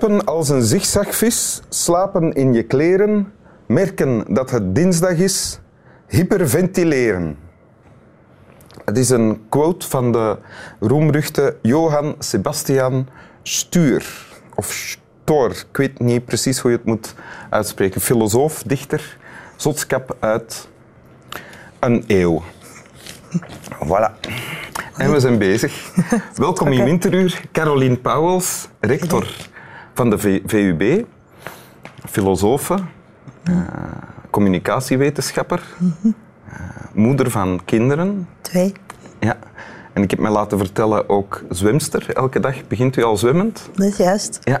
Zuipen als een zigzagvis, slapen in je kleren, merken dat het dinsdag is, hyperventileren. Het is een quote van de roemruchte Johann Sebastian Stuur. Of Stor, ik weet niet precies hoe je het moet uitspreken. Filosoof, dichter, zotskap uit een eeuw. Voilà. En we zijn bezig. Welkom in Winteruur, Caroline Pauwels, rector van de VUB, filosofe, uh, communicatiewetenschapper, uh, moeder van kinderen. Twee. Ja. En ik heb mij laten vertellen ook zwemster. Elke dag begint u al zwemmend. Dat is juist. Ja.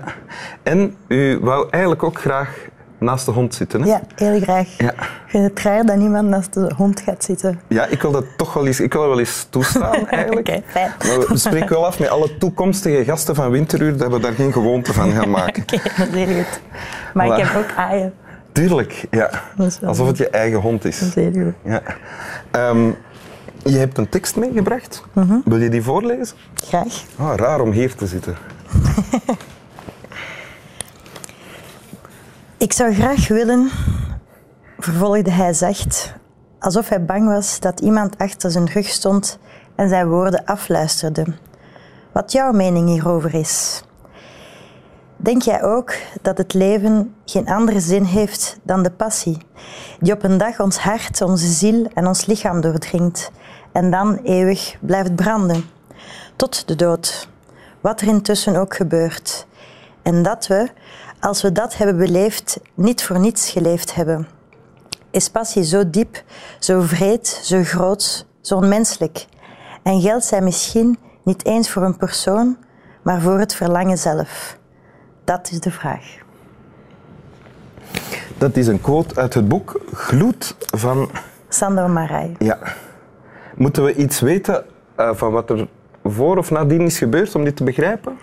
En u wou eigenlijk ook graag naast de hond zitten. Hè? Ja, heel graag. Ja. Vind het raar dat niemand naast de hond gaat zitten. Ja, ik wil dat toch wel eens, ik wil wel eens toestaan eigenlijk. Oké, fijn. Maar we spreken wel af met alle toekomstige gasten van Winteruur dat we daar geen gewoonte van gaan maken. Oké, dat is heel goed. Maar Voilà. ik heb ook aaien. Tuurlijk, ja. Alsof het je eigen hond is. Dat is heel goed. Ja. Ehm, je hebt een tekst meegebracht. Mhm. Wil je die voorlezen? Graag. Ah, raar om hier te zitten. Ik zou graag willen, vervolgde hij zacht, alsof hij bang was dat iemand achter zijn rug stond en zijn woorden afluisterde. Wat jouw mening hierover is. Denk jij ook dat het leven geen andere zin heeft dan de passie, die op een dag ons hart, onze ziel en ons lichaam doordringt en dan eeuwig blijft branden, tot de dood, wat er intussen ook gebeurt. En dat we, als we dat hebben beleefd, niet voor niets geleefd hebben. Is passie zo diep, zo vreed, zo groot, zo onmenselijk? En geldt zij misschien niet eens voor een persoon, maar voor het verlangen zelf? Dat is de vraag. Dat is een quote uit het boek Gloed van... Sandro Marij. Ja. Moeten we iets weten eh, van wat er voor of nadien is gebeurd om dit te begrijpen?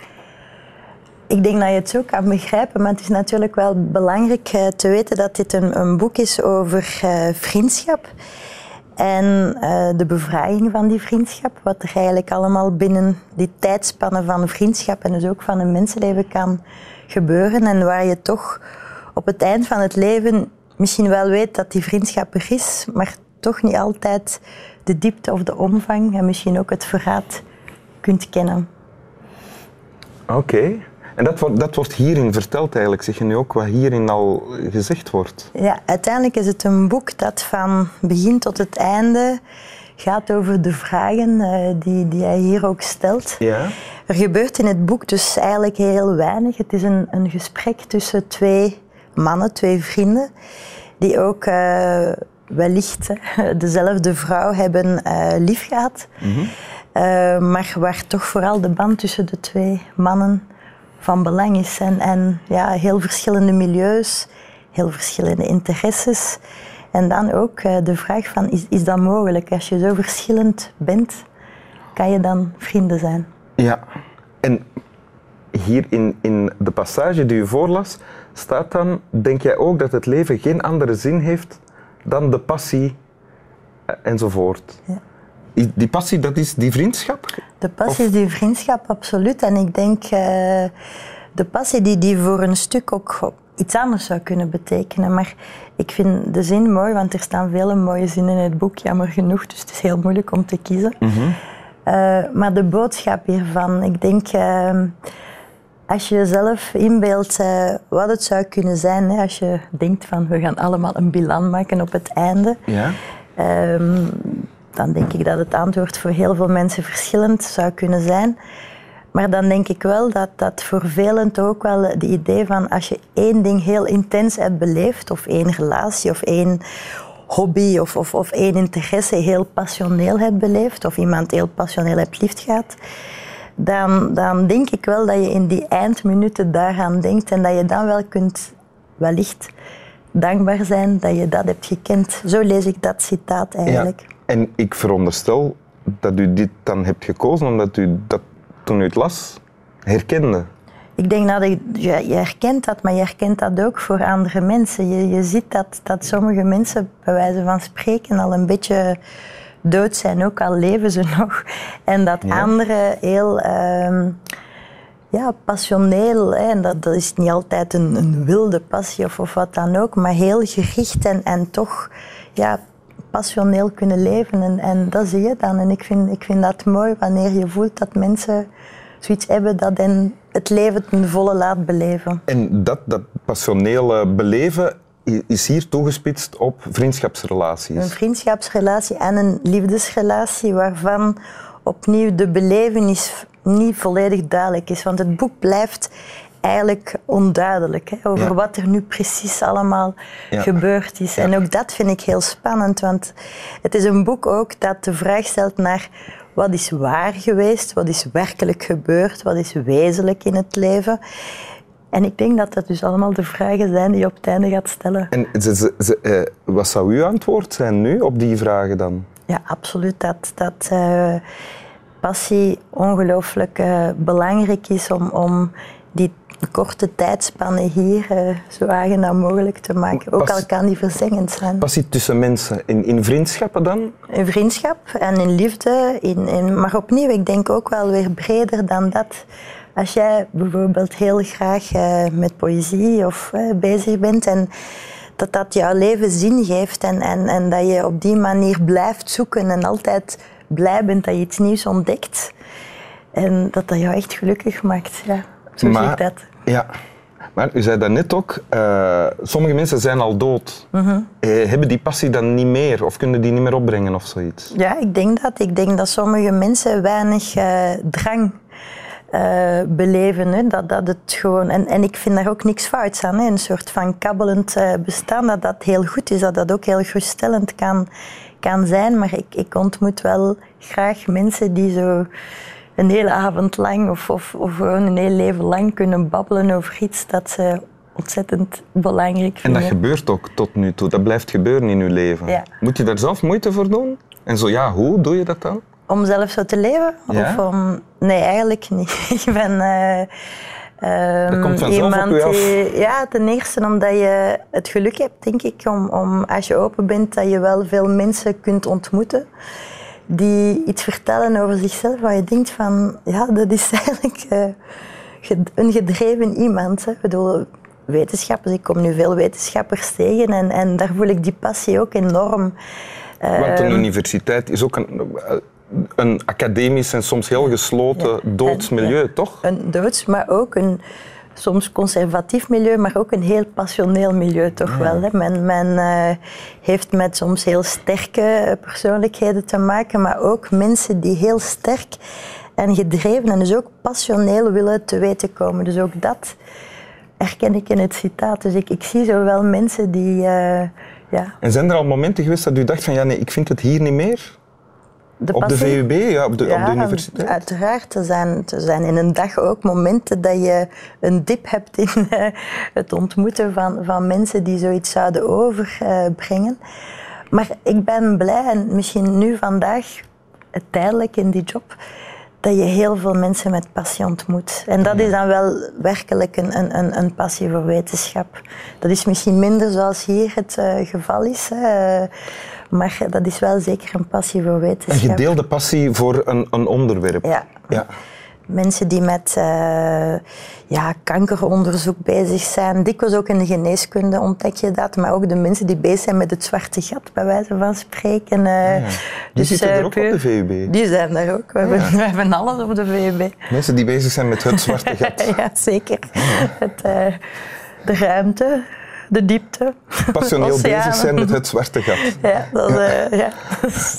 Ik denk dat je het zo kan begrijpen, maar het is natuurlijk wel belangrijk eh, te weten dat dit een, een boek is over eh, vriendschap. En eh, de bevraging van die vriendschap, wat er eigenlijk allemaal binnen die tijdspannen van vriendschap en dus ook van een mensenleven kan gebeuren. En waar je toch op het eind van het leven misschien wel weet dat die vriendschap er is, maar toch niet altijd de diepte of de omvang en misschien ook het verraad kunt kennen. Oké. En dat wordt, dat wordt hierin verteld eigenlijk, zeg je nu ook wat hierin al gezegd wordt. Ja, uiteindelijk is het een boek dat van begin tot het einde gaat over de vragen eh, die, die hij hier ook stelt. Ja. Er gebeurt in het boek dus eigenlijk heel weinig. Het is een, een gesprek tussen twee mannen, twee vrienden, die ook eh, wellicht eh, dezelfde vrouw hebben eh lief gehad. Eh, maar waar toch vooral de band tussen de twee mannen van belang is. En, en ja, heel verschillende milieus, heel verschillende interesses. En dan ook eh, de vraag van, is, is dat mogelijk? Als je zo verschillend bent, kan je dan vrienden zijn? Ja. En hier in, in de passage die u voorlas, staat dan, denk jij ook dat het leven geen andere zin heeft dan de passie eh, enzovoort? Ja. Die passie, dat is die vriendschap? De passie is die vriendschap, absoluut. En ik denk eh, de passie die, die voor een stuk ook iets anders zou kunnen betekenen. Maar ik vind de zin mooi, want er staan vele mooie zinnen in het boek, jammer genoeg. Dus het is heel moeilijk om te kiezen. Eh, maar de boodschap hiervan, ik denk... eh, als je jezelf inbeeldt wat het zou kunnen zijn, hè, als je denkt van we gaan allemaal een bilan maken op het einde, Ja. Ehm, dan denk ik dat het antwoord voor heel veel mensen verschillend zou kunnen zijn. Maar dan denk ik wel dat dat voor velen toch ook wel het idee van als je één ding heel intens hebt beleefd, of één relatie, of één hobby, of, of, of één interesse heel passioneel hebt beleefd, of iemand heel passioneel hebt liefgehad, dan, dan denk ik wel dat je in die eindminuten daaraan denkt en dat je dan wel kunt wellicht dankbaar zijn dat je dat hebt gekend. Zo lees ik dat citaat eigenlijk. Ja. En ik veronderstel dat u dit dan hebt gekozen omdat u dat toen u het las herkende. Ik denk dat ik, je herkent dat, maar je herkent dat ook voor andere mensen. Je, je ziet dat, dat sommige mensen, bij wijze van spreken, al een beetje dood zijn, ook al leven ze nog. En dat Ja. anderen heel, ehm, ja, passioneel. Hè. En dat, dat is niet altijd een, een wilde passie of, of wat dan ook, maar heel gericht en, en toch ja, passioneel kunnen leven. En, en dat zie je dan. En ik vind, ik vind dat mooi wanneer je voelt dat mensen zoiets hebben dat hen het leven ten volle laat beleven. En dat, dat passionele beleven is hier toegespitst op vriendschapsrelaties. Een vriendschapsrelatie en een liefdesrelatie waarvan opnieuw de belevenis niet volledig duidelijk is. Want het boek blijft eigenlijk onduidelijk hè, over wat er nu precies allemaal gebeurd is. En ook dat vind ik heel spannend, want het is een boek ook dat de vraag stelt naar wat is waar geweest, wat is werkelijk gebeurd, wat is wezenlijk in het leven. En ik denk dat dat dus allemaal de vragen zijn die je op het einde gaat stellen. En ze, ze, eh, wat zou uw antwoord zijn nu op die vragen dan? Ja, absoluut. Dat, dat uh, passie ongelooflijk uh, belangrijk is om, om die korte tijdspannen hier uh, zo aangenaam mogelijk te maken. Ook al kan die verzengend zijn. Passie tussen mensen, in, in vriendschappen dan? In vriendschap en in liefde. In, in, maar opnieuw, ik denk ook wel weer breder dan dat. Als jij bijvoorbeeld heel graag uh, met poëzie of uh, bezig bent en dat dat jouw leven zin geeft en, en, en dat je op die manier blijft zoeken en altijd blij bent dat je iets nieuws ontdekt. En dat dat jou echt gelukkig maakt. Ja, zo maar, zie ik dat. Ja, maar u zei daarnet ook, uh, sommige mensen zijn al dood. Uh hebben die passie dan niet meer of kunnen die niet meer opbrengen of zoiets? Ja, ik denk dat. Ik denk dat sommige mensen weinig uh, drang uh, beleven. Hè. Dat, dat het gewoon, en, en ik vind daar ook niks fouts aan. Hè. Een soort van kabbelend bestaan, dat dat heel goed is. Dat dat ook heel geruststellend kan, kan zijn. Maar ik, ik ontmoet wel graag mensen die zo een hele avond lang of, of, of gewoon een heel leven lang kunnen babbelen over iets dat ze ontzettend belangrijk vinden. En dat gebeurt ook tot nu toe. Dat blijft gebeuren in uw leven. Ja. Moet je daar zelf moeite voor doen? En zo ja, hoe doe je dat dan? Om zelf zo te leven? Ja? Of om... Nee, eigenlijk niet. ik ben... Uh, dat komt iemand op. Die, ja, ten eerste omdat je het geluk hebt, denk ik, om, om als je open bent, dat je wel veel mensen kunt ontmoeten die iets vertellen over zichzelf, waar je denkt van, ja, dat is eigenlijk uh, een gedreven iemand. Hè. Ik bedoel, wetenschappers, ik kom nu veel wetenschappers tegen en, en daar voel ik die passie ook enorm. Want een ehm, universiteit is ook een, een academisch en soms heel gesloten doodsmilieu, toch? Een doods, maar ook een soms conservatief milieu, maar ook een heel passioneel milieu toch wel. Hè. Men, men uh, heeft met soms heel sterke persoonlijkheden te maken, maar ook mensen die heel sterk en gedreven en dus ook passioneel willen te weten komen. Dus ook dat herken ik in het citaat. Dus ik, ik zie zo wel mensen die... Uh, ja. En zijn er al momenten geweest dat u dacht van ja nee, ik vind het hier niet meer? Op de VUB, ja, op de, op de universiteit? Uiteraard. Er zijn, er zijn in een dag ook momenten dat je een dip hebt in uh, het ontmoeten van, van mensen die zoiets zouden overbrengen. maar ik ben blij, en misschien nu vandaag, tijdelijk in die job, dat je heel veel mensen met passie ontmoet. En dat is dan wel werkelijk een, een, een passie voor wetenschap. Dat is misschien minder zoals hier het uh, geval is. Uh, maar dat is wel zeker een passie voor wetenschap. Een gedeelde passie voor een, een onderwerp. Ja. ja. Mensen die met uh, ja, kankeronderzoek bezig zijn. Dikwijls ook in de geneeskunde ontdek je dat. Maar ook de mensen die bezig zijn met het zwarte gat, bij wijze van spreken. Uh, Die dus, zitten er ook op de VUB? Die zijn er ook. We, hebben, we hebben alles op de VUB. Mensen die bezig zijn met het zwarte gat. ja, zeker. Het, uh, de ruimte, de diepte. Passioneel bezig zijn met het zwarte gat. Ja, dat, ja. Uh, ja.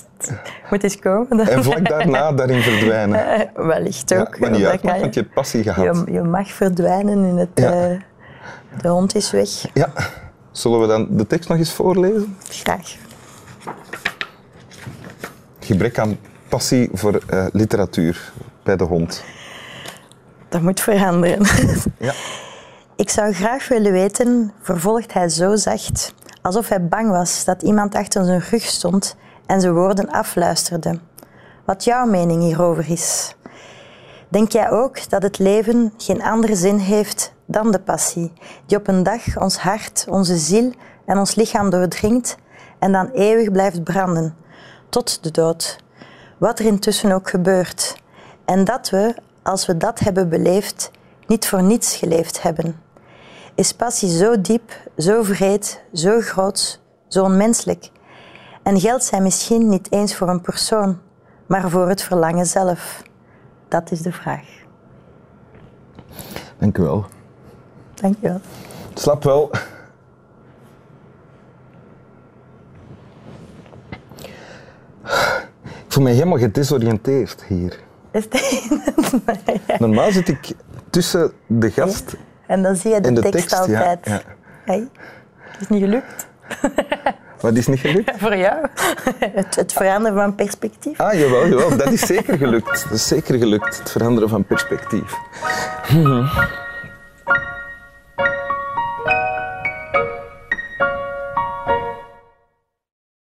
moet eens komen. Dan. En vlak daarna daarin verdwijnen. Uh, wellicht ook. Ja, maar niet uit, je, want je hebt passie gehad. Je, je mag verdwijnen in het... Uh, de hond is weg. Ja. Zullen we dan de tekst nog eens voorlezen? Graag. Gebrek aan passie voor literatuur bij de hond. Dat moet veranderen. Ja. Ik zou graag willen weten, vervolgt hij zo zacht, alsof hij bang was dat iemand achter zijn rug stond en zijn woorden afluisterde. Wat jouw mening hierover is. Denk jij ook dat het leven geen andere zin heeft dan de passie, die op een dag ons hart, onze ziel en ons lichaam doordringt en dan eeuwig blijft branden, tot de dood, wat er intussen ook gebeurt. En dat we, als we dat hebben beleefd, niet voor niets geleefd hebben? Is passie zo diep, zo vreed, zo groot, zo onmenselijk? En geldt zij misschien niet eens voor een persoon, maar voor het verlangen zelf? Dat is de vraag. Dank u wel. Dank je wel. Slap wel. Ik voel mij helemaal gedesoriënteerd hier. Is het- Normaal zit ik tussen de gast En dan zie je de, tekst, altijd. ja. Hey, het is niet gelukt. Die is niet gelukt. Voor jou. Het, het veranderen van perspectief. Ah, jawel, jawel. Dat is zeker gelukt. Dat is zeker gelukt. Het veranderen van perspectief.